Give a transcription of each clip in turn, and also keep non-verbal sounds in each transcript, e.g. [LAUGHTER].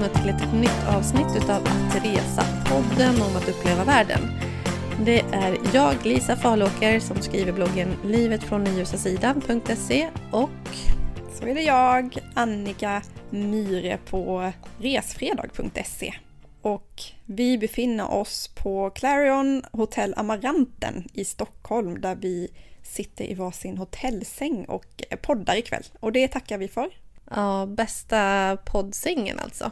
välkomna till ett nytt avsnitt utav Att resa, podden om att uppleva världen. Det är jag, Lisa Falåker, som skriver bloggen livetfråndenljusasidan.se och så är det jag, Annika Myre på resfredag.se. Och vi befinner oss på Clarion Hotel Amaranten i Stockholm där vi sitter i varsin hotellsäng och poddar ikväll. Och det tackar vi för. Ja, bästa poddsängen alltså.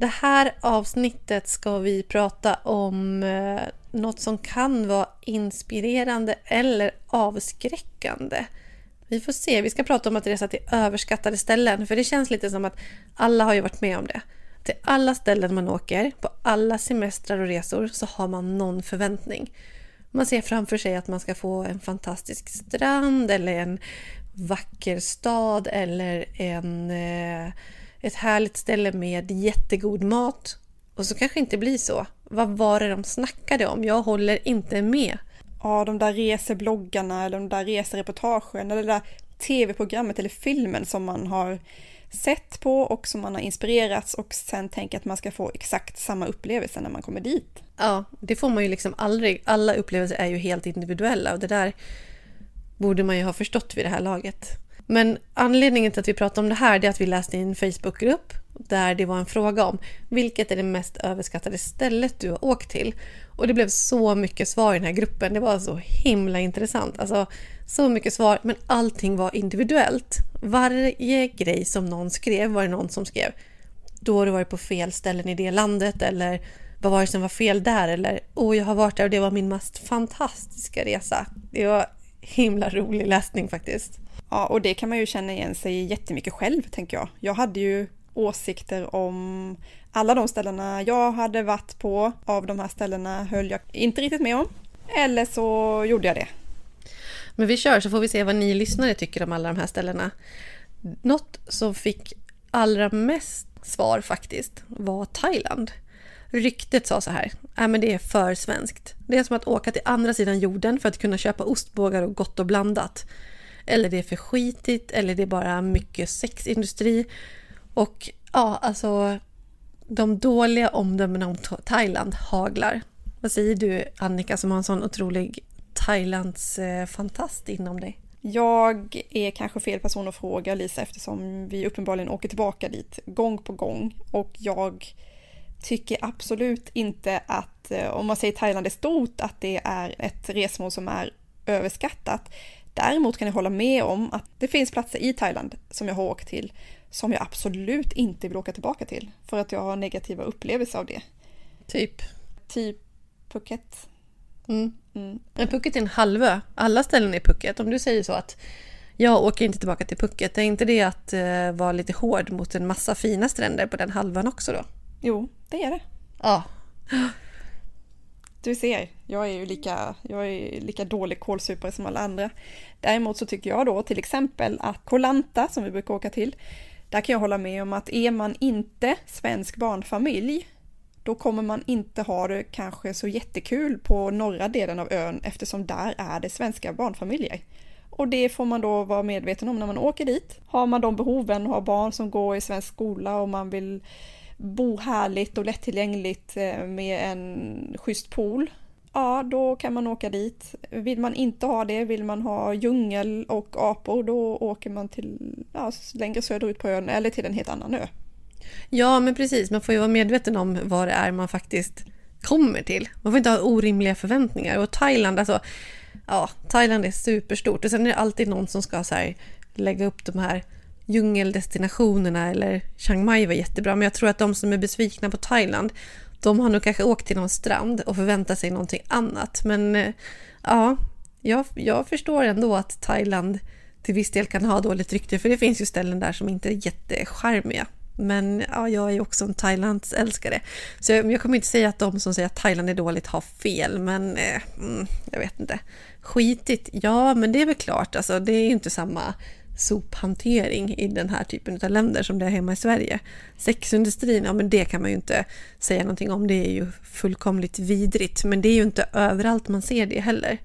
Det här avsnittet ska vi prata om eh, något som kan vara inspirerande eller avskräckande. Vi får se. Vi ska prata om att resa till överskattade ställen, för det känns lite som att alla har ju varit med om det. Till alla ställen man åker, på alla semestrar och resor, så har man någon förväntning. Man ser framför sig att man ska få en fantastisk strand eller en vacker stad eller en, eh, ett härligt ställe med jättegod mat. Och så kanske inte blir så. Vad var det de snackade om? Jag håller inte med. Ja, de där resebloggarna eller de där resereportagen eller det där tv-programmet eller filmen som man har sett på och som man har inspirerats och sen tänker att man ska få exakt samma upplevelse när man kommer dit. Ja, det får man ju liksom aldrig. Alla upplevelser är ju helt individuella och det där borde man ju ha förstått vid det här laget. Men anledningen till att vi pratar om det här är att vi läste i en Facebookgrupp där det var en fråga om vilket är det mest överskattade stället du har åkt till? Och det blev så mycket svar i den här gruppen. Det var så himla intressant. Alltså, så mycket svar, men allting var individuellt. Varje grej som någon skrev var det någon som skrev. Då har du varit på fel ställen i det landet eller vad var det som var fel där? Eller åh, jag har varit där och det var min mest fantastiska resa. Det var himla rolig läsning faktiskt. Ja, och det kan man ju känna igen sig jättemycket själv, tänker jag. Jag hade ju åsikter om alla de ställena jag hade varit på. Av de här ställena höll jag inte riktigt med om. Eller så gjorde jag det. Men vi kör så får vi se vad ni lyssnare tycker om alla de här ställena. Något som fick allra mest svar faktiskt var Thailand. Ryktet sa så här, äh, men det är för svenskt. Det är som att åka till andra sidan jorden för att kunna köpa ostbågar och gott och blandat. Eller det är för skitigt, eller det är bara mycket sexindustri. Och ja, alltså de dåliga omdömena om Thailand haglar. Vad säger du Annika som har en sån otrolig Thailands fantast inom dig? Jag är kanske fel person att fråga Lisa eftersom vi uppenbarligen åker tillbaka dit gång på gång och jag tycker absolut inte att, eh, om man säger Thailand är stort, att det är ett resmål som är överskattat. Däremot kan jag hålla med om att det finns platser i Thailand som jag har åkt till som jag absolut inte vill åka tillbaka till för att jag har negativa upplevelser av det. Typ? Typ Phuket. Mm. Mm. Men Phuket är en halvö. Alla ställen är Phuket. Om du säger så att jag åker inte tillbaka till Phuket, är inte det att uh, vara lite hård mot en massa fina stränder på den halvan också då? Jo, det är det. Ja. Du ser, jag är ju lika, jag är lika dålig kålsupare som alla andra. Däremot så tycker jag då till exempel att Kolanta, som vi brukar åka till, där kan jag hålla med om att är man inte svensk barnfamilj, då kommer man inte ha det kanske så jättekul på norra delen av ön eftersom där är det svenska barnfamiljer. Och det får man då vara medveten om när man åker dit. Har man de behoven och har barn som går i svensk skola och man vill bo härligt och lättillgängligt eh, med en schysst pool, ja då kan man åka dit. Vill man inte ha det, vill man ha djungel och apor, då åker man till ja, längre söderut på ön eller till en helt annan ö. Ja, men precis. Man får ju vara medveten om vad det är man faktiskt kommer till. Man får inte ha orimliga förväntningar. Och Thailand, alltså, ja, Thailand är superstort. Och sen är det alltid någon som ska så här, lägga upp de här djungeldestinationerna eller Chiang Mai var jättebra. Men jag tror att de som är besvikna på Thailand, de har nog kanske åkt till någon strand och förväntar sig någonting annat. Men eh, ja, jag, jag förstår ändå att Thailand till viss del kan ha dåligt rykte, för det finns ju ställen där som inte är jättecharmiga. Men ja, jag är också en Thailands älskare. Så jag, jag kommer inte säga att de som säger att Thailand är dåligt har fel, men eh, mm, jag vet inte. Skitigt, ja men det är väl klart, alltså, det är ju inte samma sophantering i den här typen av länder som det är hemma i Sverige. Sexindustrin, ja men det kan man ju inte säga någonting om, det är ju fullkomligt vidrigt. Men det är ju inte överallt man ser det heller.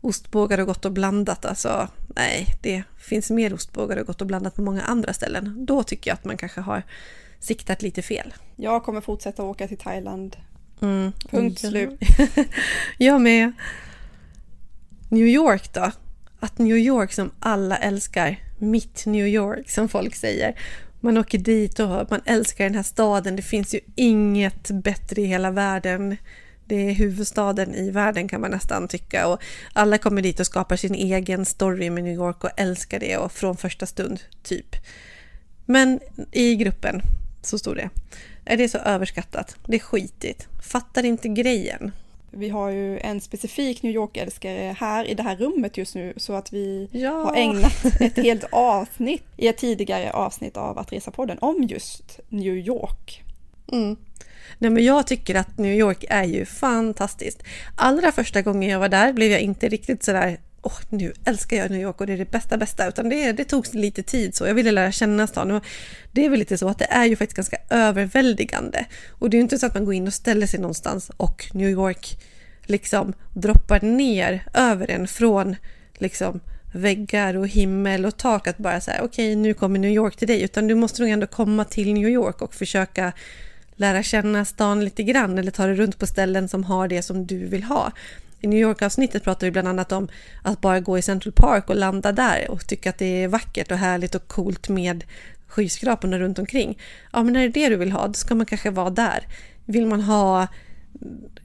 Ostbågar och gott och blandat, alltså nej, det finns mer ostbågar och gott och blandat på många andra ställen. Då tycker jag att man kanske har siktat lite fel. Jag kommer fortsätta åka till Thailand. Mm. Punkt slut. [LAUGHS] Jag med. New York då? Att New York som alla älskar, mitt New York som folk säger. Man åker dit och man älskar den här staden. Det finns ju inget bättre i hela världen. Det är huvudstaden i världen kan man nästan tycka. Och alla kommer dit och skapar sin egen story med New York och älskar det och från första stund, typ. Men i gruppen så stod det. Är det så överskattat? Det är skitigt. Fattar inte grejen. Vi har ju en specifik New York-älskare här i det här rummet just nu så att vi Ja. har ägnat ett helt avsnitt i ett tidigare avsnitt av Att resa podden om just New York. Mm. Nej, men jag tycker att New York är ju fantastiskt. Allra första gången jag var där blev jag inte riktigt sådär Åh, nu älskar jag New York och det är det bästa bästa, utan det, det tog lite tid så. Jag ville lära känna stan och det är väl lite så att det är ju faktiskt ganska överväldigande. Och det är ju inte så att man går in och ställer sig någonstans och New York liksom droppar ner över en från liksom väggar och himmel och tak att bara säga okej nu kommer New York till dig utan du måste nog ändå komma till New York och försöka lära känna stan lite grann eller ta dig runt på ställen som har det som du vill ha. I New York-avsnittet pratar vi bland annat om att bara gå i Central Park och landa där och tycka att det är vackert och härligt och coolt med skyskraporna runt omkring. Ja, men är det det du vill ha, då ska man kanske vara där. Vill man ha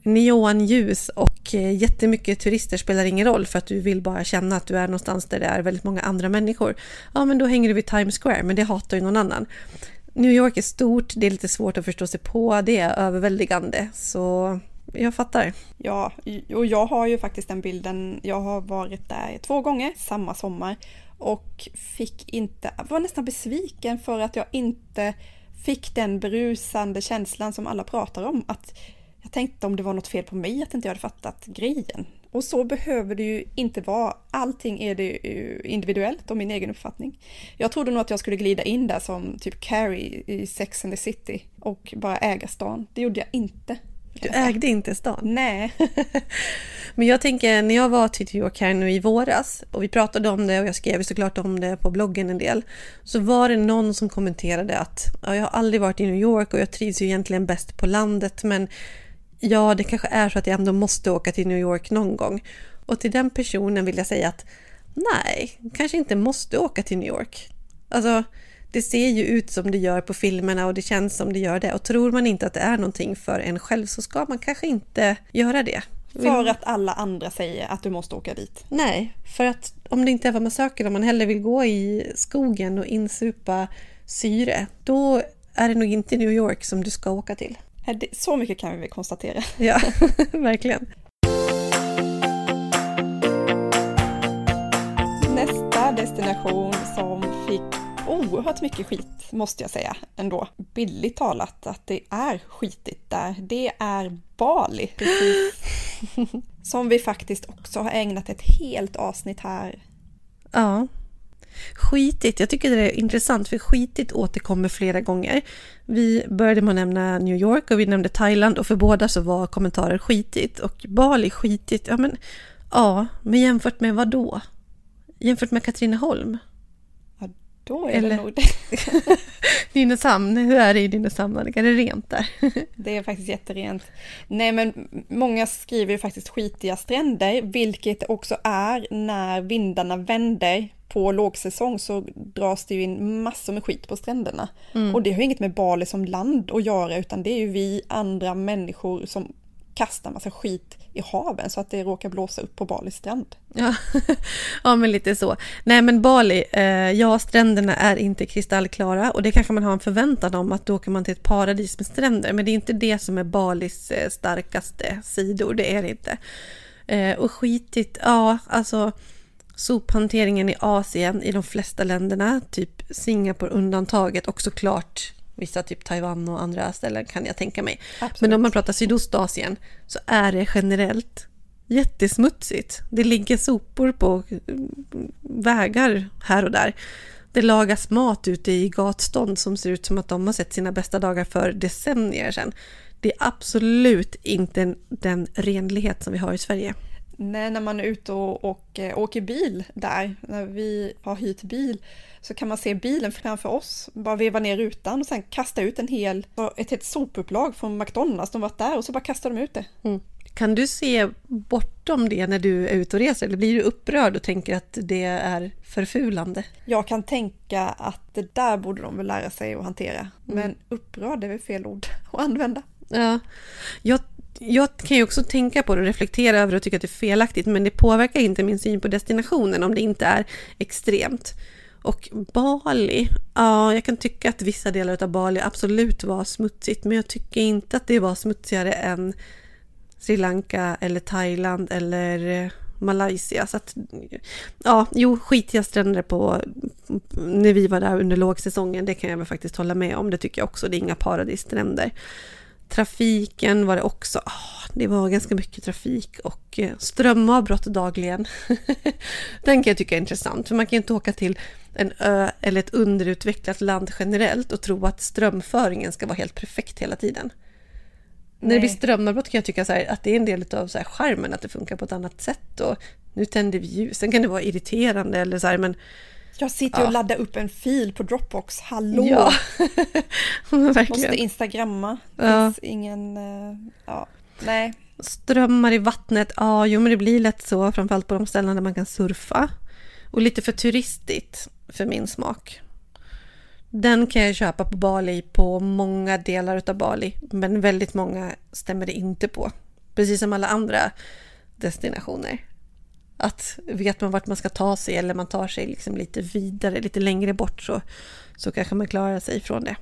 neonljus och eh, jättemycket turister spelar ingen roll för att du vill bara känna att du är någonstans där det är väldigt många andra människor. Ja, men då hänger du vid Times Square, men det hatar ju någon annan. New York är stort, det är lite svårt att förstå sig på, det är överväldigande, så jag fattar. Ja, och jag har ju faktiskt den bilden. Jag har varit där två gånger samma sommar och fick inte, var nästan besviken för att jag inte fick den berusande känslan som alla pratar om. Att jag tänkte om det var något fel på mig, att inte jag hade fattat grejen. Och så behöver det ju inte vara. Allting är det ju individuellt och min egen uppfattning. Jag trodde nog att jag skulle glida in där som typ Carrie i Sex and the City och bara äga stan. Det gjorde jag inte. Du ägde inte stan. Nej. [LAUGHS] Men jag tänker, när jag var till New York här nu i våras och vi pratade om det och jag skrev såklart om det på bloggen en del, så var det någon som kommenterade att ja, jag har aldrig varit i New York och jag trivs ju egentligen bäst på landet, men ja, det kanske är så att jag ändå måste åka till New York någon gång. Och till den personen vill jag säga att nej, kanske inte måste åka till New York. Alltså, det ser ju ut som det gör på filmerna och det känns som det gör det. Och tror man inte att det är någonting för en själv så ska man kanske inte göra det. För att alla andra säger att du måste åka dit. Nej, för att om det inte är vad man söker, om man hellre vill gå i skogen och insupa syre, då är det nog inte New York som du ska åka till. Så mycket kan vi väl konstatera. [LAUGHS] Ja, [LAUGHS] verkligen. Nästa destination som fick oerhört mycket skit, måste jag säga ändå. Billigt talat att det är skitigt där. Det är Bali. Precis. [LAUGHS] Som vi faktiskt också har ägnat ett helt avsnitt här. Ja. Skitigt, jag tycker det är intressant för skitigt återkommer flera gånger. Vi började med att nämna New York och vi nämnde Thailand och för båda så var kommentarer skitigt och Bali skitigt. Ja men, ja, men jämfört med vad då? Jämfört med Katrineholm? Då är Eller- det nog det. [LAUGHS] Nynäshamn, hur är det i Nynäshamn? Är det rent där? [LAUGHS] Det är faktiskt jätterent. Nej men många skriver ju faktiskt skitiga stränder, vilket också är när vindarna vänder på lågsäsong så dras det ju in massor med skit på stränderna. Och det har inget med Bali som land att göra utan det är ju vi andra människor som kastar massa skit i haven så att det råkar blåsa upp på Balis strand. Ja, [LAUGHS] ja men lite så. Nej men Bali, eh, ja stränderna är inte kristallklara och det kanske man har en förväntan om att då åker man till ett paradis med stränder. Men det är inte det som är Balis eh, starkaste sidor, det är det inte. Eh, och skitigt, ja alltså sophanteringen i Asien i de flesta länderna, typ Singapore undantaget och såklart vissa typ Taiwan och andra ställen kan jag tänka mig. Absolut. Men om man pratar Sydostasien så är det generellt jättesmutsigt. Det ligger sopor på vägar här och där. Det lagas mat ute i gatstånd som ser ut som att de har sett sina bästa dagar för decennier sedan. Det är absolut inte den renlighet som vi har i Sverige. Nej, när man är ute och, och eh, åker bil där, när vi har hyrt bil, så kan man se bilen framför oss, bara veva ner rutan och sen kasta ut en hel, ett helt sopupplag från McDonalds. De varit där och så bara kastar de ut det. Mm. Kan du se bortom det när du är ute och reser? Eller blir du upprörd och tänker att det är förfulande? Jag kan tänka att det där borde de väl lära sig att hantera. Mm. Men upprörd är väl fel ord att använda. Ja, jag, jag kan ju också tänka på det och reflektera över och tycka att det är felaktigt, men det påverkar inte min syn på destinationen om det inte är extremt. Och Bali, ja, jag kan tycka att vissa delar av Bali absolut var smutsigt, men jag tycker inte att det var smutsigare än Sri Lanka eller Thailand eller eh, Malaysia. Så att, ja, jo, skitiga stränder på när vi var där under lågsäsongen, det kan jag väl faktiskt hålla med om. Det tycker jag också, det är inga paradisstränder. Trafiken var det också, oh, det var ganska mycket trafik och eh, strömavbrott dagligen. [LAUGHS] Den kan jag tycka är intressant, för man kan ju inte åka till en ö eller ett underutvecklat land generellt och tro att strömföringen ska vara helt perfekt hela tiden. När det blir strömavbrott kan jag tycka så att det är en del av så här skärmen, att det funkar på ett annat sätt. Och nu tänder vi ljus. Sen kan det vara irriterande eller så här, men... Jag sitter ja. och laddar upp en fil på Dropbox, hallå! Ja. [LAUGHS] Måste instagramma. Det ja. finns ingen... Eh, ja, nej. Strömmar i vattnet, ja, jo men det blir lätt så, framförallt på de ställen där man kan surfa. Och lite för turistigt för min smak. Den kan jag köpa på Bali på många delar av Bali, men väldigt många stämmer det inte på. Precis som alla andra destinationer. Att vet man vart man ska ta sig eller man tar sig liksom lite vidare, lite längre bort så, så kanske man klarar sig från det.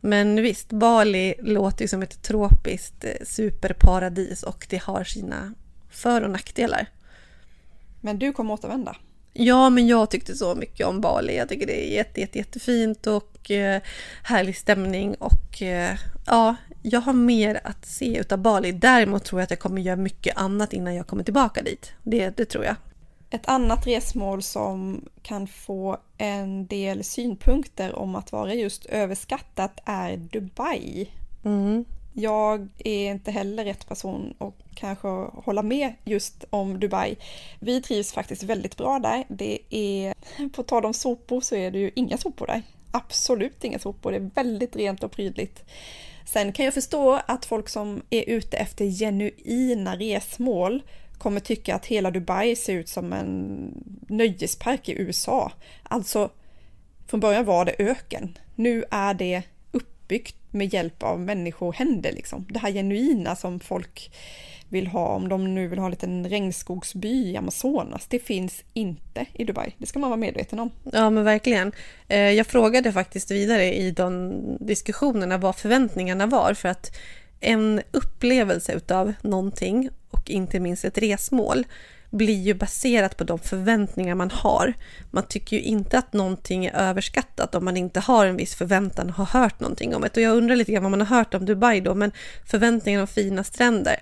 Men visst, Bali låter ju som ett tropiskt eh, superparadis och det har sina för och nackdelar. Men du kommer återvända? Ja, men jag tyckte så mycket om Bali. Jag tycker det är jätte, jätte, jättefint och eh, härlig stämning och eh, ja, jag har mer att se utav Bali. Däremot tror jag att jag kommer göra mycket annat innan jag kommer tillbaka dit. Det, det tror jag. Ett annat resmål som kan få en del synpunkter om att vara just överskattat är Dubai. Mm. Jag är inte heller rätt person att kanske hålla med just om Dubai. Vi trivs faktiskt väldigt bra där. Det är, [LAUGHS] på tal om sopor så är det ju inga sopor där. Absolut inga sopor. Det är väldigt rent och prydligt. Sen kan jag förstå att folk som är ute efter genuina resmål kommer tycka att hela Dubai ser ut som en nöjespark i USA. Alltså, från början var det öken. Nu är det uppbyggt med hjälp av människohänder. Liksom. Det här genuina som folk vill ha, om de nu vill ha en liten regnskogsby i Amazonas, det finns inte i Dubai. Det ska man vara medveten om. Ja, men verkligen. Eh, jag frågade faktiskt vidare i de diskussionerna vad förväntningarna var, för att en upplevelse utav någonting och inte minst ett resmål blir ju baserat på de förväntningar man har. Man tycker ju inte att någonting är överskattat om man inte har en viss förväntan och har hört någonting om det. Och jag undrar lite grann vad man har hört om Dubai då, men förväntningar om fina stränder.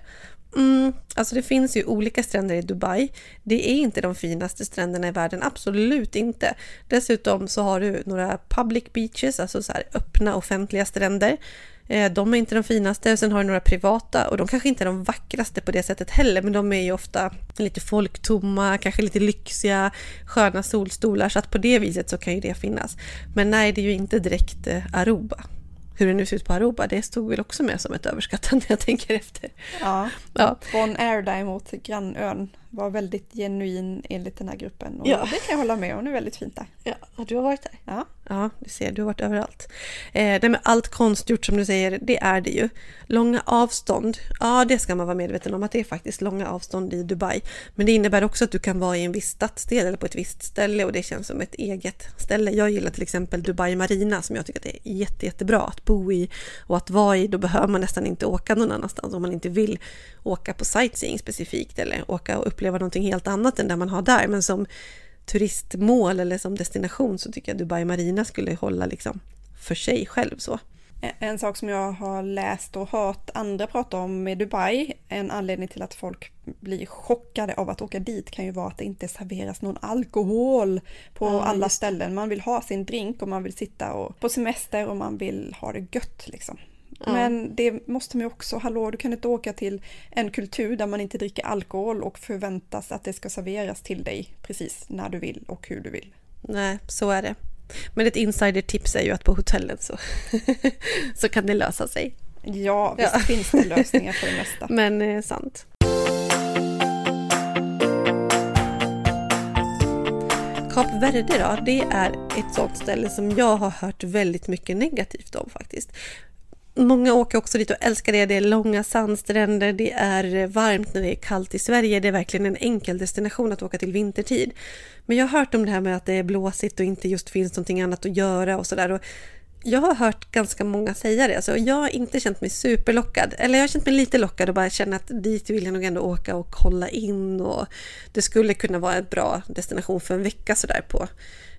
Mm, alltså det finns ju olika stränder i Dubai. Det är inte de finaste stränderna i världen, absolut inte. Dessutom så har du några public beaches, alltså så här öppna offentliga stränder eh, de är inte de finaste. Sen har du några privata och de kanske inte är de vackraste på det sättet heller, men de är ju ofta lite folktomma, kanske lite lyxiga, sköna solstolar, så att på det viset så kan ju det finnas. Men nej, det är ju inte direkt eh, Aruba hur det nu ser ut på Aruba, det stod väl också med som ett överskattande jag tänker efter. Ja, ja. Bon Air däremot, grannön, var väldigt genuin enligt den här gruppen. Och ja. det kan jag hålla med om, det är väldigt fint där. Ja, du har varit där? Ja. Ja, du ser, du har varit överallt. Eh, det med allt konstgjort som du säger, det är det ju. Långa avstånd, ja det ska man vara medveten om att det är faktiskt långa avstånd i Dubai. Men det innebär också att du kan vara i en viss stadsdel eller på ett visst ställe och det känns som ett eget ställe. Jag gillar till exempel Dubai Marina som jag tycker att det är jätte, jättebra att bo i och att vara i. Då behöver man nästan inte åka någon annanstans om man inte vill åka på sightseeing specifikt eller åka och uppleva någonting helt annat än det man har där. Men som turistmål eller som destination så tycker jag Dubai Marina skulle hålla liksom för sig själv så. En sak som jag har läst och hört andra prata om med Dubai, en anledning till att folk blir chockade av att åka dit kan ju vara att det inte serveras någon alkohol på ja, alla ställen. Man vill ha sin drink och man vill sitta och, på semester och man vill ha det gött liksom. Ja. Men det måste man ju också, hallå du kan inte åka till en kultur där man inte dricker alkohol och förväntas att det ska serveras till dig precis när du vill och hur du vill. Nej, så är det. Men ett insider-tips är ju att på hotellen så, [LAUGHS] så kan det lösa sig. Ja, visst ja. finns det lösningar för det mesta. [LAUGHS] Men eh, sant. Kap Verde då, det är ett sånt ställe som jag har hört väldigt mycket negativt om faktiskt. Många åker också dit och älskar det. Det är långa sandstränder, det är varmt när det är kallt i Sverige. Det är verkligen en enkel destination att åka till vintertid. Men jag har hört om det här med att det är blåsigt och inte just finns någonting annat att göra och sådär. Jag har hört ganska många säga det. Alltså jag har inte känt mig superlockad. Eller jag har känt mig lite lockad och bara känner att dit vill jag nog ändå åka och kolla in. Och det skulle kunna vara en bra destination för en vecka sådär på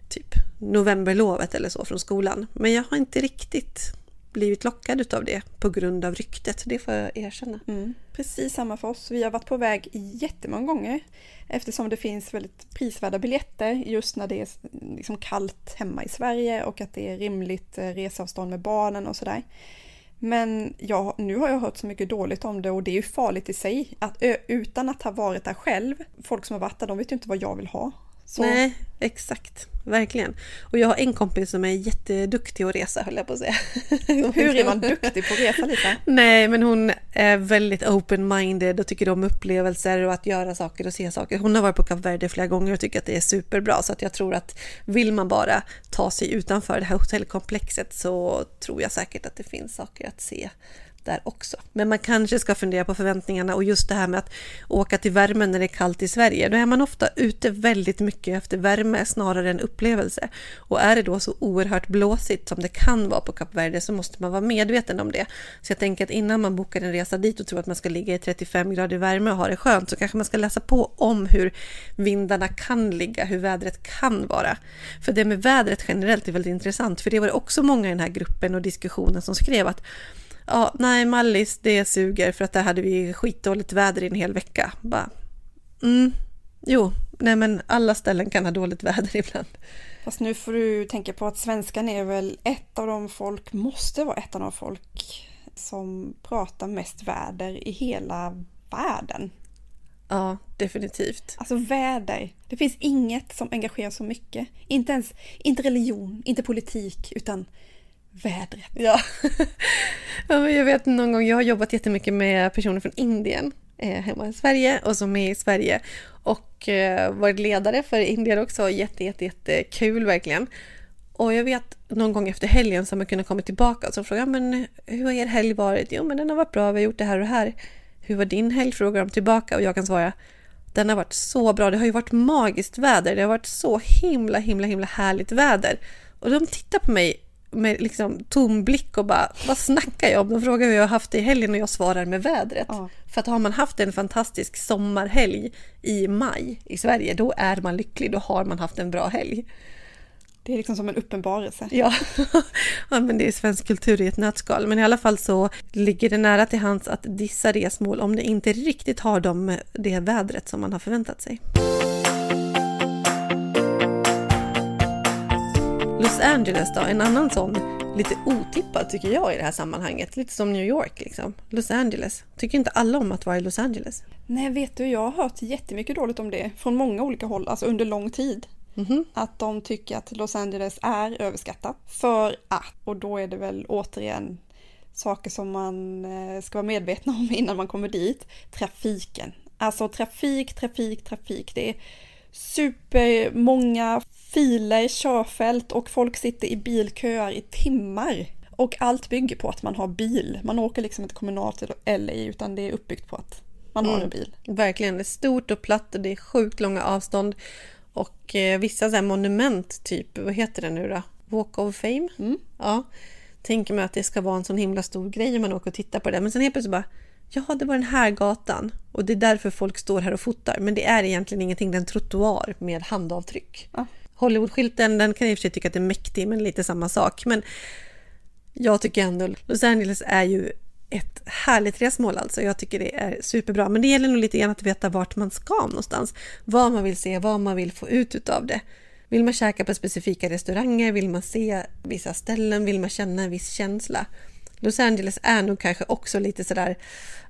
typ novemberlovet eller så från skolan. Men jag har inte riktigt blivit lockad av det på grund av ryktet. Det får jag erkänna. Mm. Precis samma för oss. Vi har varit på väg jättemånga gånger eftersom det finns väldigt prisvärda biljetter just när det är liksom kallt hemma i Sverige och att det är rimligt eh, resavstånd med barnen och sådär. Men ja, nu har jag hört så mycket dåligt om det och det är ju farligt i sig. Att, utan att ha varit där själv, folk som har varit där, de vet ju inte vad jag vill ha. Så. Nej, exakt. Verkligen. Och jag har en kompis som är jätteduktig att resa, höll jag på att säga. [LAUGHS] Hur är man duktig på att resa lite? Nej, men hon är väldigt open-minded och tycker om upplevelser och att göra saker och se saker. Hon har varit på Kap Verde flera gånger och tycker att det är superbra. Så att jag tror att vill man bara ta sig utanför det här hotellkomplexet så tror jag säkert att det finns saker att se där också. Men man kanske ska fundera på förväntningarna och just det här med att åka till värmen när det är kallt i Sverige. Då är man ofta ute väldigt mycket efter värme snarare än upplevelse. Och är det då så oerhört blåsigt som det kan vara på Kap Verde så måste man vara medveten om det. Så jag tänker att innan man bokar en resa dit och tror att man ska ligga i 35 grader värme och ha det skönt så kanske man ska läsa på om hur vindarna kan ligga, hur vädret kan vara. För det med vädret generellt är väldigt intressant för det var det också många i den här gruppen och diskussionen som skrev att ja, nej Mallis, det suger för att där hade vi skitdåligt väder i en hel vecka. Bara, mm, jo, nej men alla ställen kan ha dåligt väder [LAUGHS] ibland. Fast nu får du tänka på att svenskan är väl ett av de folk, måste vara ett av de folk som pratar mest väder i hela världen. Ja, definitivt. Alltså väder. Det finns inget som engagerar så mycket. Inte ens, inte religion, inte politik, utan vädret. Ja. [LAUGHS] ja jag vet någon gång, jag har jobbat jättemycket med personer från Indien eh, hemma i Sverige och som är i Sverige och eh, varit ledare för Indien också. Jätte, jätte, jättekul verkligen. Och jag vet någon gång efter helgen så har man kunnat komma tillbaka och så frågar men hur har er helg varit? Jo men den har varit bra, vi har gjort det här och det här. Hur var din helg? Frågar de tillbaka och jag kan svara den har varit så bra. Det har ju varit magiskt väder. Det har varit så himla, himla, himla härligt väder. Och de tittar på mig med liksom tom blick och bara, vad snackar jag om? De frågar hur jag har haft det i helgen och jag svarar med vädret. Ja. För att har man haft en fantastisk sommarhelg i maj i Sverige, då är man lycklig, då har man haft en bra helg. Det är liksom som en uppenbarelse. Ja. [LAUGHS] ja, men det är svensk kultur i ett nötskal. Men i alla fall så ligger det nära till hands att dissa resmål om det inte riktigt har de, det vädret som man har förväntat sig. Los Angeles då, en annan sån lite otippad tycker jag i det här sammanhanget. Lite som New York liksom. Los Angeles. Tycker inte alla om att vara i Los Angeles? Nej, vet du, jag har hört jättemycket dåligt om det från många olika håll, alltså under lång tid. Mm -hmm. Att de tycker att Los Angeles är överskattat. För att, och då är det väl återigen saker som man eh, ska vara medvetna om [LAUGHS] innan man kommer dit. Trafiken. Alltså trafik, trafik, trafik. Det är supermånga filer, körfält och folk sitter i bilköer i timmar. Och allt bygger på att man har bil. Man åker liksom inte kommunalt till LA utan det är uppbyggt på att man har mm. en bil. Verkligen, det är stort och platt och det är sjukt långa avstånd. Och eh, vissa så monument, typ, vad heter det nu då? Walk of Fame? Mm. Ja. Tänker mig att det ska vara en sån himla stor grej om man åker och tittar på det. Men sen helt plötsligt bara, jaha, det var den här gatan och det är därför folk står här och fotar. Men det är egentligen ingenting, det är en trottoar med handavtryck. Ja. Hollywoodskylten, den kan jag i och för sig tycka att det är mäktig, men lite samma sak. Men jag tycker ändå Los Angeles är ju ett härligt resmål alltså. Jag tycker det är superbra. Men det gäller nog lite grann att veta vart man ska någonstans. Vad man vill se, vad man vill få ut av det. Vill man käka på specifika restauranger? Vill man se vissa ställen? Vill man känna en viss känsla? Los Angeles är nog kanske också lite sådär,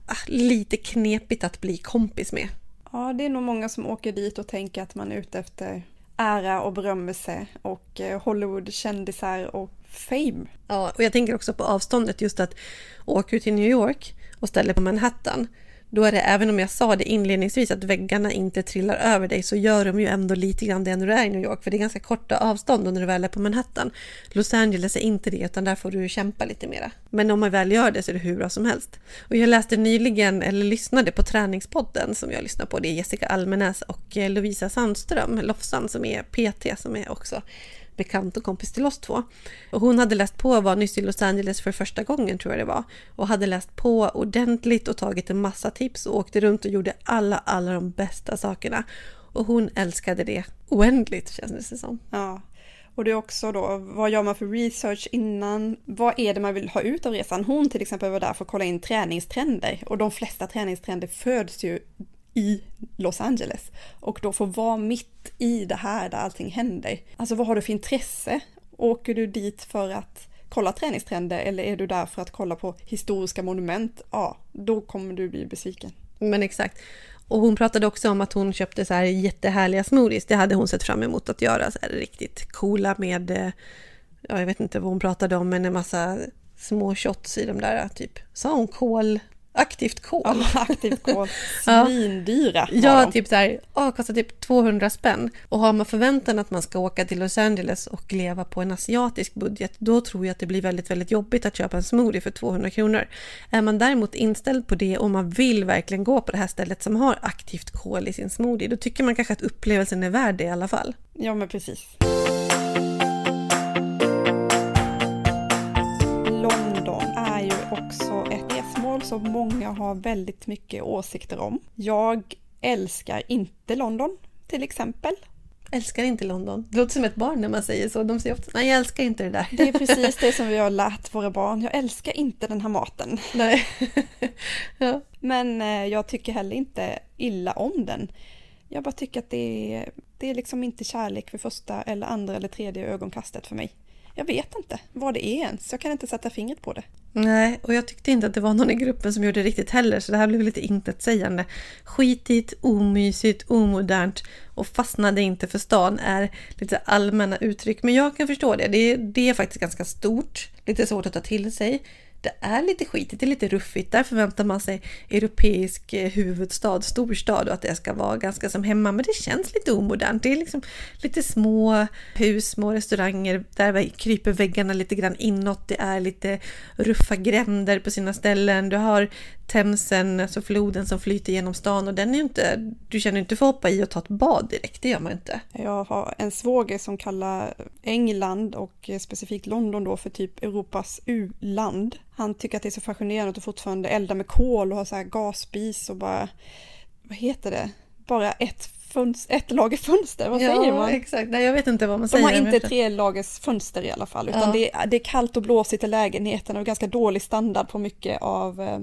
ah, lite knepigt att bli kompis med. Ja, det är nog många som åker dit och tänker att man är ute efter ära och berömmelse och eh, Hollywood-kändisar och fame. Ja, och jag tänker också på avståndet just att åka ut till New York och ställa på Manhattan då är det, även om jag sa det inledningsvis, att väggarna inte trillar över dig, så gör de ju ändå lite grann det när du är i New York, för det är ganska korta avstånd när du väl är på Manhattan. Los Angeles är inte det, utan där får du kämpa lite mera. Men om man väl gör det så är det hur bra som helst. Och jag läste nyligen, eller lyssnade på Träningspodden som jag lyssnar på, det är Jessica Almenäs och eh, Lovisa Sandström, Lofsan, som är PT, som är också bekant och kompis till oss två. Och hon hade läst på, var nyss i Los Angeles för första gången tror jag det var. Och hade läst på ordentligt och tagit en massa tips och åkte runt och gjorde alla, alla de bästa sakerna. Och hon älskade det oändligt kändes det som. Ja. Och det är också då, vad gör man för research innan? Vad är det man vill ha ut av resan? Hon till exempel var där för att kolla in träningstrender och de flesta träningstrender föds ju i Los Angeles och då få vara mitt i det här där allting händer. Alltså vad har du för intresse? Åker du dit för att kolla träningstrender eller är du där för att kolla på historiska monument? Ja, då kommer du bli besviken. Men exakt. Och hon pratade också om att hon köpte så här jättehärliga smoothies. Det hade hon sett fram emot att göra. Så här riktigt coola med, eh, ja, jag vet inte vad hon pratade om, men en massa små shots i de där, typ, sa hon kol? Aktivt kol. Ja, aktivt kol. [LAUGHS] Svindyra Ja, de. typ så här, åh, kostar typ 200 spänn. Och har man förväntan att man ska åka till Los Angeles och leva på en asiatisk budget, då tror jag att det blir väldigt, väldigt jobbigt att köpa en smoothie för 200 kronor. Är man däremot inställd på det och man vill verkligen gå på det här stället som har aktivt kol i sin smoothie, då tycker man kanske att upplevelsen är värd det i alla fall. Ja, men precis. London är ju också ett resmål som många har väldigt mycket åsikter om. Jag älskar inte London till exempel. Älskar inte London. Det låter som ett barn när man säger så. De säger ofta nej jag älskar inte det där. Det är precis det som vi har [LAUGHS] lärt våra barn. Jag älskar inte den här maten. Nej. [LAUGHS] ja. Men eh, jag tycker heller inte illa om den. Jag bara tycker att det är, det är liksom inte kärlek för första eller andra eller tredje ögonkastet för mig jag vet inte vad det är ens. Jag kan inte sätta fingret på det. Nej, och jag tyckte inte att det var någon i gruppen som gjorde det riktigt heller, så det här blev lite intetsägande. Skitigt, omysigt, omodernt och fastnade inte för stan är lite allmänna uttryck. Men jag kan förstå det. Det, det är faktiskt ganska stort, lite svårt att ta till sig det är lite skitigt, det är lite ruffigt. Där förväntar man sig europeisk eh, huvudstad, storstad och att det ska vara ganska som hemma. Men det känns lite omodernt. Det är liksom lite små hus, små restauranger. Där kryper väggarna lite grann inåt. Det är lite ruffa gränder på sina ställen. Du har Themsen, alltså floden som flyter genom stan och den är ju inte, du känner inte för att hoppa i och ta ett bad direkt, det gör man inte. Jag har en svåger som kallar England och specifikt London då för typ Europas u-land. Han tycker att det är så fascinerande att fortfarande elda med kol och ha så här gasspis och bara, vad heter det, bara ett fönster, ett lager fönster, vad ja, säger man? exakt. Nej, jag vet inte vad man De säger. De har inte tre lagers fönster i alla fall, utan ja. det, är, det, är kallt och blåsigt i lägenheten och ganska dålig standard på mycket av, eh,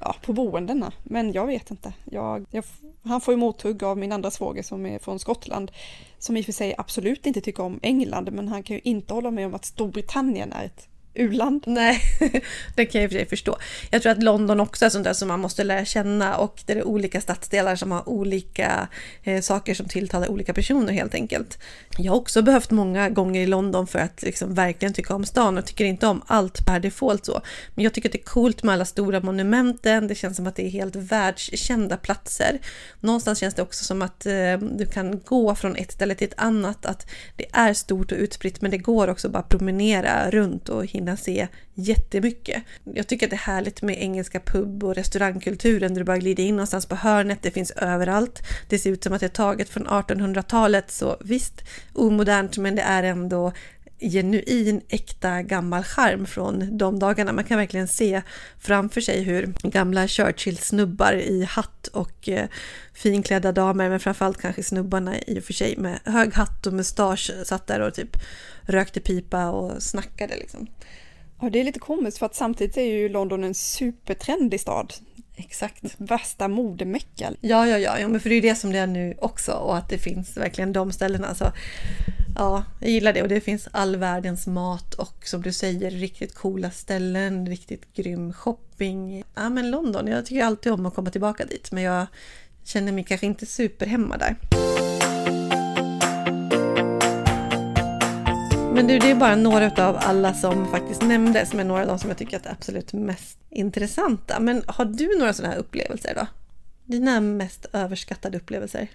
ja, på boendena. Men jag vet inte. Jag, jag, han får ju mothugg av min andra svåger som är från Skottland, som i och för sig absolut inte tycker om England, men han kan ju inte hålla med om att Storbritannien är ett u-land. Nej, [LAUGHS] det kan jag i och för sig förstå. Jag tror att London också är sånt där som man måste lära känna och det är olika stadsdelar som har olika eh, saker som tilltalar olika personer helt enkelt. Jag har också behövt många gånger i London för att liksom verkligen tycka om stan och tycker inte om allt per default så. Men jag tycker att det är coolt med alla stora monumenten, det känns som att det är helt världskända platser. Någonstans känns det också som att eh, du kan gå från ett ställe till ett annat, att det är stort och utspritt men det går också bara promenera runt och hinna se jättemycket. Jag tycker att det är härligt med engelska pub och restaurangkulturen där du bara glider in någonstans på hörnet, det finns överallt. Det ser ut som att det är taget från 1800-talet, så visst, omodernt men det är ändå genuin, äkta gammal charm från de dagarna. Man kan verkligen se framför sig hur gamla Churchill-snubbar i hatt och eh, finklädda damer, men framförallt kanske snubbarna i och för sig med hög hatt och mustasch satt där och typ rökte pipa och snackade liksom. Ja, det är lite komiskt för att samtidigt är ju London en supertrendig stad. Exakt. Värsta modemecka. Ja, ja, ja, ja, men för det är ju det som det är nu också och att det finns verkligen de ställena. Så Ja, jag gillar det och det finns all världens mat och som du säger riktigt coola ställen, riktigt grym shopping. Ja men London, jag tycker alltid om att komma tillbaka dit men jag känner mig kanske inte superhemma där. Men du, det är bara några av alla som faktiskt nämndes, men några av de som jag tycker är absolut mest intressanta. Men har du några sådana här upplevelser då? Dina mest överskattade upplevelser?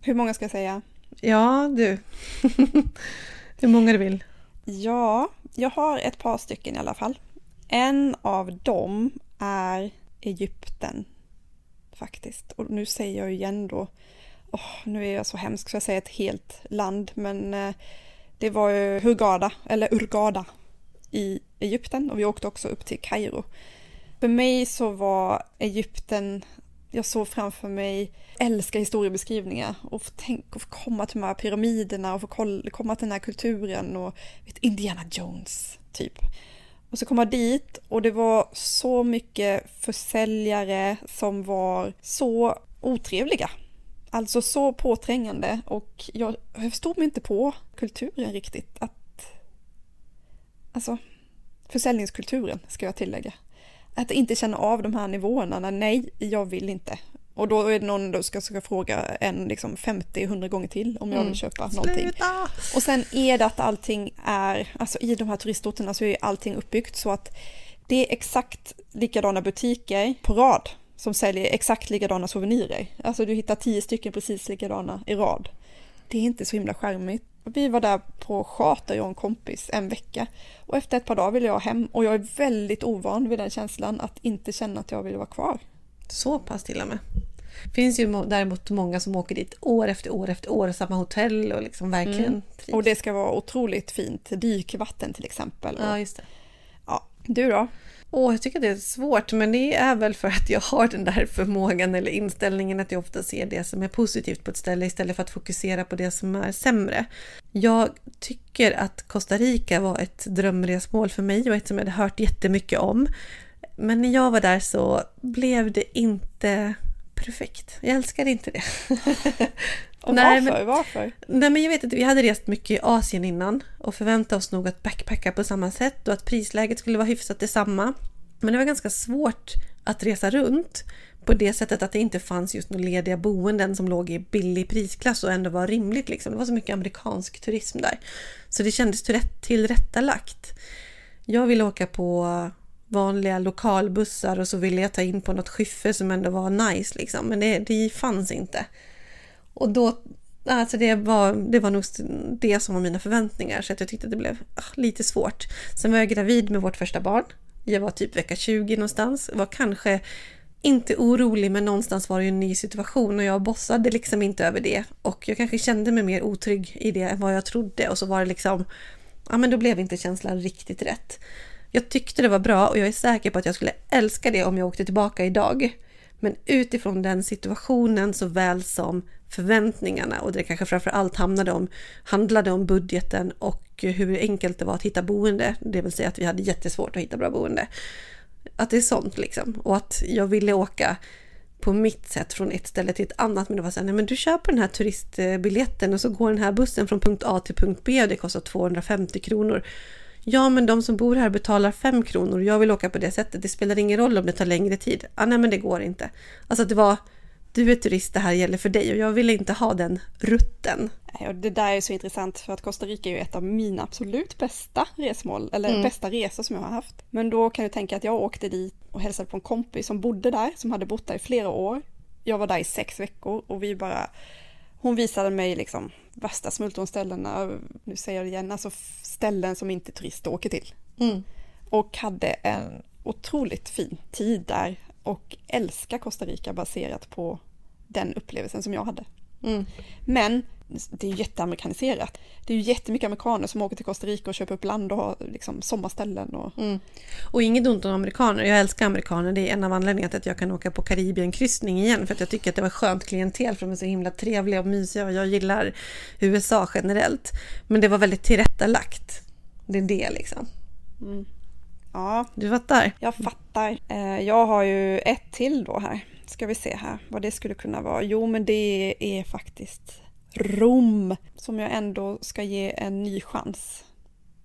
Hur många ska jag säga? Ja, du. [LAUGHS] Hur många du vill. Ja, jag har ett par stycken i alla fall. En av dem är Egypten faktiskt. Och nu säger jag igen då, oh, nu är jag så hemsk så jag säger ett helt land, men eh, det var ju Hurghada, eller Urgada i Egypten och vi åkte också upp till Kairo. För mig så var Egypten, jag såg framför mig, älska historiebeskrivningar och få, tänk, och få komma till de här pyramiderna och få komma till den här kulturen och vet, Indiana Jones typ. Och så kom jag dit och det var så mycket försäljare som var så otrevliga. Alltså så påträngande och jag, jag förstod mig inte på kulturen riktigt. Att, alltså, försäljningskulturen ska jag tillägga. Att inte känna av de här nivåerna, nej, jag vill inte. Och då är det någon som ska, ska fråga en liksom 50-100 gånger till om jag vill mm. köpa mm. någonting. Sluta. Och sen är det att allting är, alltså i de här turistorterna så är allting uppbyggt så att det är exakt likadana butiker på rad som säljer exakt likadana souvenirer. Alltså du hittar tio stycken precis likadana i rad. Det är inte så himla charmigt. Vi var där på charter, jag och en kompis, en vecka. Och efter ett par dagar ville jag hem och jag är väldigt ovan vid den känslan att inte känna att jag vill vara kvar. Så pass till och med. Det finns ju däremot många som åker dit år efter år efter år, samma hotell och liksom verkligen mm. Och det ska vara otroligt fint, dykvatten till exempel. Ja, just det. Ja, du då? Åh, jag tycker det är svårt, men det är väl för att jag har den där förmågan eller inställningen att jag ofta ser det som är positivt på ett ställe istället för att fokusera på det som är sämre. Jag tycker att Costa Rica var ett drömresmål för mig och ett som jag hade hört jättemycket om. Men när jag var där så blev det inte perfekt. Jag älskar inte det. [LAUGHS] Och nej, varför? Men, varför? Nej, men jag vet att vi hade rest mycket i Asien innan och förväntade oss nog att backpacka på samma sätt och att prisläget skulle vara hyfsat detsamma. Men det var ganska svårt att resa runt på det sättet att det inte fanns just några lediga boenden som låg i billig prisklass och ändå var rimligt. Liksom. Det var så mycket amerikansk turism där. Så det kändes tillrättalagt. Jag ville åka på vanliga lokalbussar och så ville jag ta in på något skyffe som ändå var nice liksom. Men det, det fanns inte. Och då, alltså det var, det var nog det som var mina förväntningar så att jag tyckte att det blev ah, lite svårt. Sen var jag gravid med vårt första barn. Jag var typ vecka 20 någonstans. Var kanske inte orolig men någonstans var det ju en ny situation och jag bossade liksom inte över det. Och jag kanske kände mig mer otrygg i det än vad jag trodde och så var det liksom, ja men då blev inte känslan riktigt rätt. Jag tyckte det var bra och jag är säker på att jag skulle älska det om jag åkte tillbaka idag. Men utifrån den situationen såväl som förväntningarna och det kanske framför allt hamnade om, handlade om budgeten och hur enkelt det var att hitta boende, det vill säga att vi hade jättesvårt att hitta bra boende. Att det är sånt liksom och att jag ville åka på mitt sätt från ett ställe till ett annat. Men det var så här, nej men du köper den här turistbiljetten och så går den här bussen från punkt A till punkt B och det kostar 250 kronor. Ja, men de som bor här betalar 5 kronor och jag vill åka på det sättet. Det spelar ingen roll om det tar längre tid. Ah, nej, men det går inte. Alltså det var, du är turist, det här gäller för dig och jag ville inte ha den rutten. Det där är så intressant för att Costa Rica är ju ett av mina absolut bästa resmål, eller mm. bästa resor som jag har haft. Men då kan du tänka att jag åkte dit och hälsade på en kompis som bodde där, som hade bott där i flera år. Jag var där i sex veckor och vi bara, hon visade mig liksom värsta smultronställena, nu säger jag det igen, alltså ställen som inte turister åker till. Mm. Och hade en otroligt fin tid där och älskar Costa Rica baserat på den upplevelsen som jag hade. Mm. Men det är jätteamerikaniserat. Det är ju jättemycket amerikaner som åker till Costa Rica och köper upp land och har liksom sommarställen. Och... Mm. och inget ont om amerikaner, jag älskar amerikaner. Det är en av anledningarna till att jag kan åka på Karibienkryssning igen. För att jag tycker att det var skönt klientel för de är så himla trevliga och mysiga och jag gillar USA generellt. Men det var väldigt tillrättalagt. Det är det liksom. Mm. Ja, du fattar? Jag fattar. Eh, jag har ju ett till då här. Ska vi se här vad det skulle kunna vara. Jo, men det är faktiskt Rom, som jag ändå ska ge en ny chans.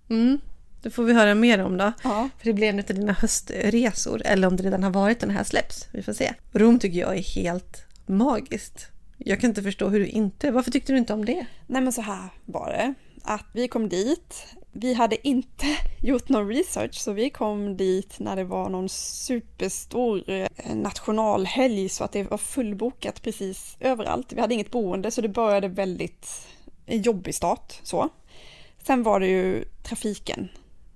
Mm. Det får vi höra mer om då. Ja. För det blir en av dina höstresor, eller om det redan har varit den här släpps. Vi får se. Rom tycker jag är helt magiskt. Jag kan inte förstå hur du inte... Varför tyckte du inte om det? Nej men så här var det. Att vi kom dit. Vi hade inte [LAUGHS] gjort någon research så vi kom dit när det var någon superstor eh, nationalhelg så att det var fullbokat precis överallt. Vi hade inget boende så det började väldigt en jobbig start så. Sen var det ju trafiken.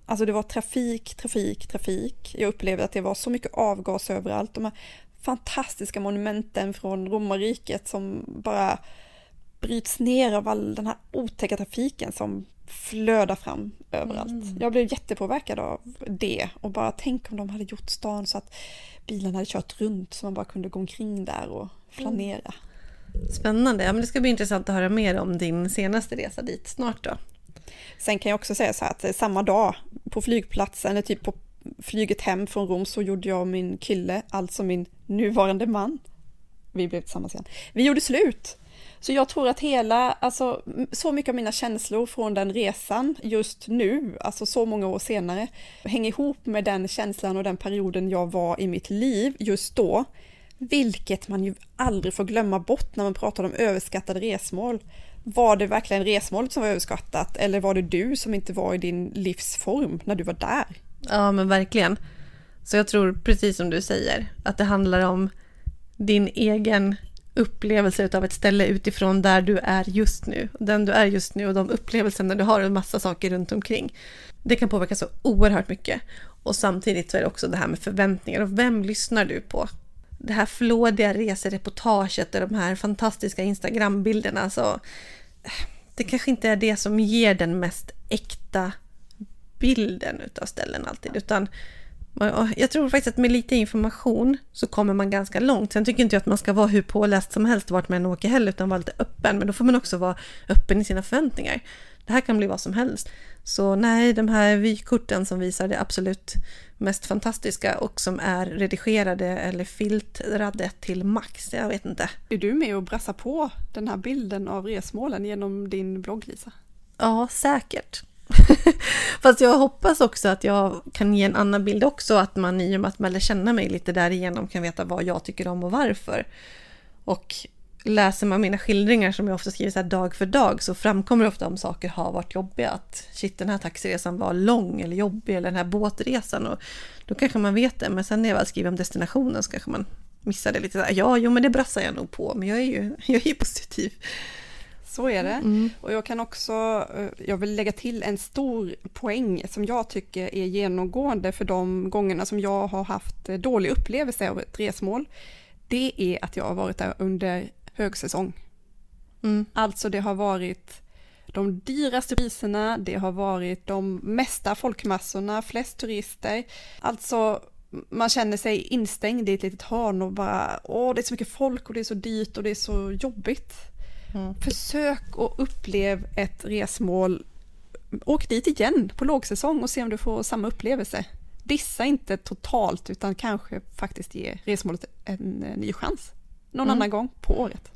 Alltså det var trafik, trafik, trafik. Jag upplevde att det var så mycket avgas överallt. De här fantastiska monumenten från romarriket som bara bryts ner av all den här otäcka trafiken som flödar fram överallt. Mm. Jag blev jättepåverkad av det och bara tänk om de hade gjort stan så att bilarna hade kört runt så man bara kunde gå omkring där och flanera. Mm. Spännande. Ja, men det ska bli intressant att höra mer om din senaste resa dit snart då. Sen kan jag också säga så här att samma dag på flygplatsen, eller typ på flyget hem från Rom så gjorde jag och min kille, alltså min nuvarande man, vi blev tillsammans igen, vi gjorde slut. Så jag tror att hela, alltså så mycket av mina känslor från den resan just nu, alltså så många år senare, hänger ihop med den känslan och den perioden jag var i mitt liv just då. Vilket man ju aldrig får glömma bort när man pratar om överskattade resmål. Var det verkligen resmålet som var överskattat eller var det du som inte var i din livsform när du var där? Ja, men verkligen. Så jag tror, precis som du säger, att det handlar om din egen upplevelse av ett ställe utifrån där du är just nu. Den du är just nu och de upplevelserna du har och en massa saker runt omkring. Det kan påverka så oerhört mycket. Och samtidigt så är det också det här med förväntningar och vem lyssnar du på? Det här flådiga resereportaget och de här fantastiska Instagram-bilderna. Så eh, det kanske inte är det som ger den mest äkta bilden utav ställen alltid, utan jag tror faktiskt att med lite information så kommer man ganska långt. Sen tycker inte jag att man ska vara hur påläst som helst vart man än åker heller, utan vara lite öppen. Men då får man också vara öppen i sina förväntningar. Det här kan bli vad som helst. Så nej, de här vykorten som visar det absolut mest fantastiska och som är redigerade eller filtrade till max, jag vet inte. Är du med och brassar på den här bilden av resmålen genom din blogg, Lisa? Ja, säkert. [LAUGHS] Fast jag hoppas också att jag kan ge en annan bild också, att man i och med att man lär känna mig lite därigenom kan veta vad jag tycker om och varför. Och läser man mina skildringar som jag ofta skriver så dag för dag så framkommer ofta om saker har varit jobbiga. Att shit, den här taxiresan var lång eller jobbig eller den här båtresan. Och då kanske man vet det, men sen när jag väl skriver om destinationen så kanske man missar det lite. ja, jo, men det brassar jag nog på, men jag är ju, [LAUGHS] jag är positiv. Så är det. Mm. Och jag kan också, eh, jag vill lägga till en stor poäng som jag tycker är genomgående för de gångerna som jag har haft eh, dålig upplevelse av ett resmål. Det är att jag har varit där under högsäsong. Mm. Alltså det har varit de dyraste priserna, det har varit de mesta folkmassorna, flest turister. Alltså man känner sig instängd i ett litet hörn och bara åh det är så mycket folk och det är så dyrt och det är så jobbigt. Mm. Försök och upplev ett resmål. Åk dit igen på lågsäsong och se om du får samma upplevelse. Dissa inte totalt utan kanske faktiskt ge resmålet en ny chans. Någon mm. annan gång på året.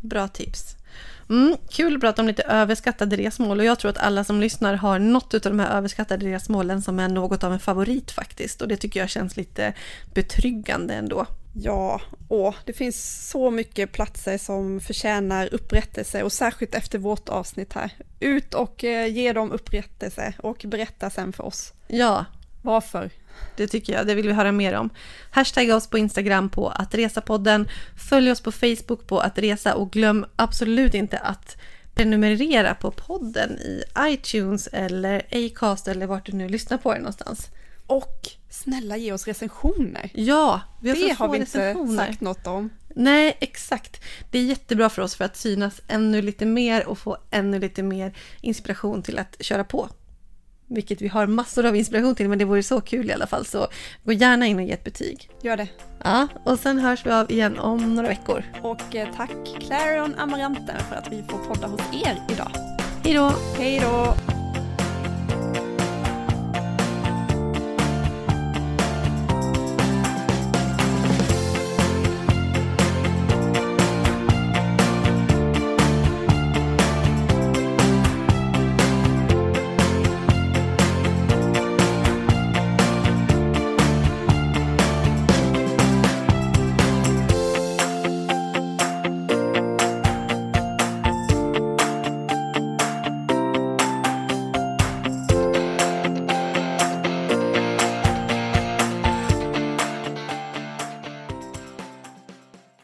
Bra tips. Mm, kul att prata om lite överskattade resmål och jag tror att alla som lyssnar har något av de här överskattade resmålen som är något av en favorit faktiskt och det tycker jag känns lite betryggande ändå. Ja, och det finns så mycket platser som förtjänar upprättelse och särskilt efter vårt avsnitt här. Ut och eh, ge dem upprättelse och berätta sen för oss. Ja. Varför? Det tycker jag, det vill vi höra mer om. Hashtagga oss på Instagram på att resa-podden. Följ oss på Facebook på att resa och glöm absolut inte att prenumerera på podden i iTunes eller Acast eller vart du nu lyssnar på den någonstans. Och snälla ge oss recensioner. Ja, vi har det har vi inte sagt något om. Nej, exakt. Det är jättebra för oss för att synas ännu lite mer och få ännu lite mer inspiration till att köra på. Vilket vi har massor av inspiration till, men det vore så kul i alla fall. Så gå gärna in och ge ett betyg. Gör det. Ja, och sen hörs vi av igen om några veckor. Och eh, tack Clarion Amarante för att vi får podda hos er idag. Hej då! Hej då!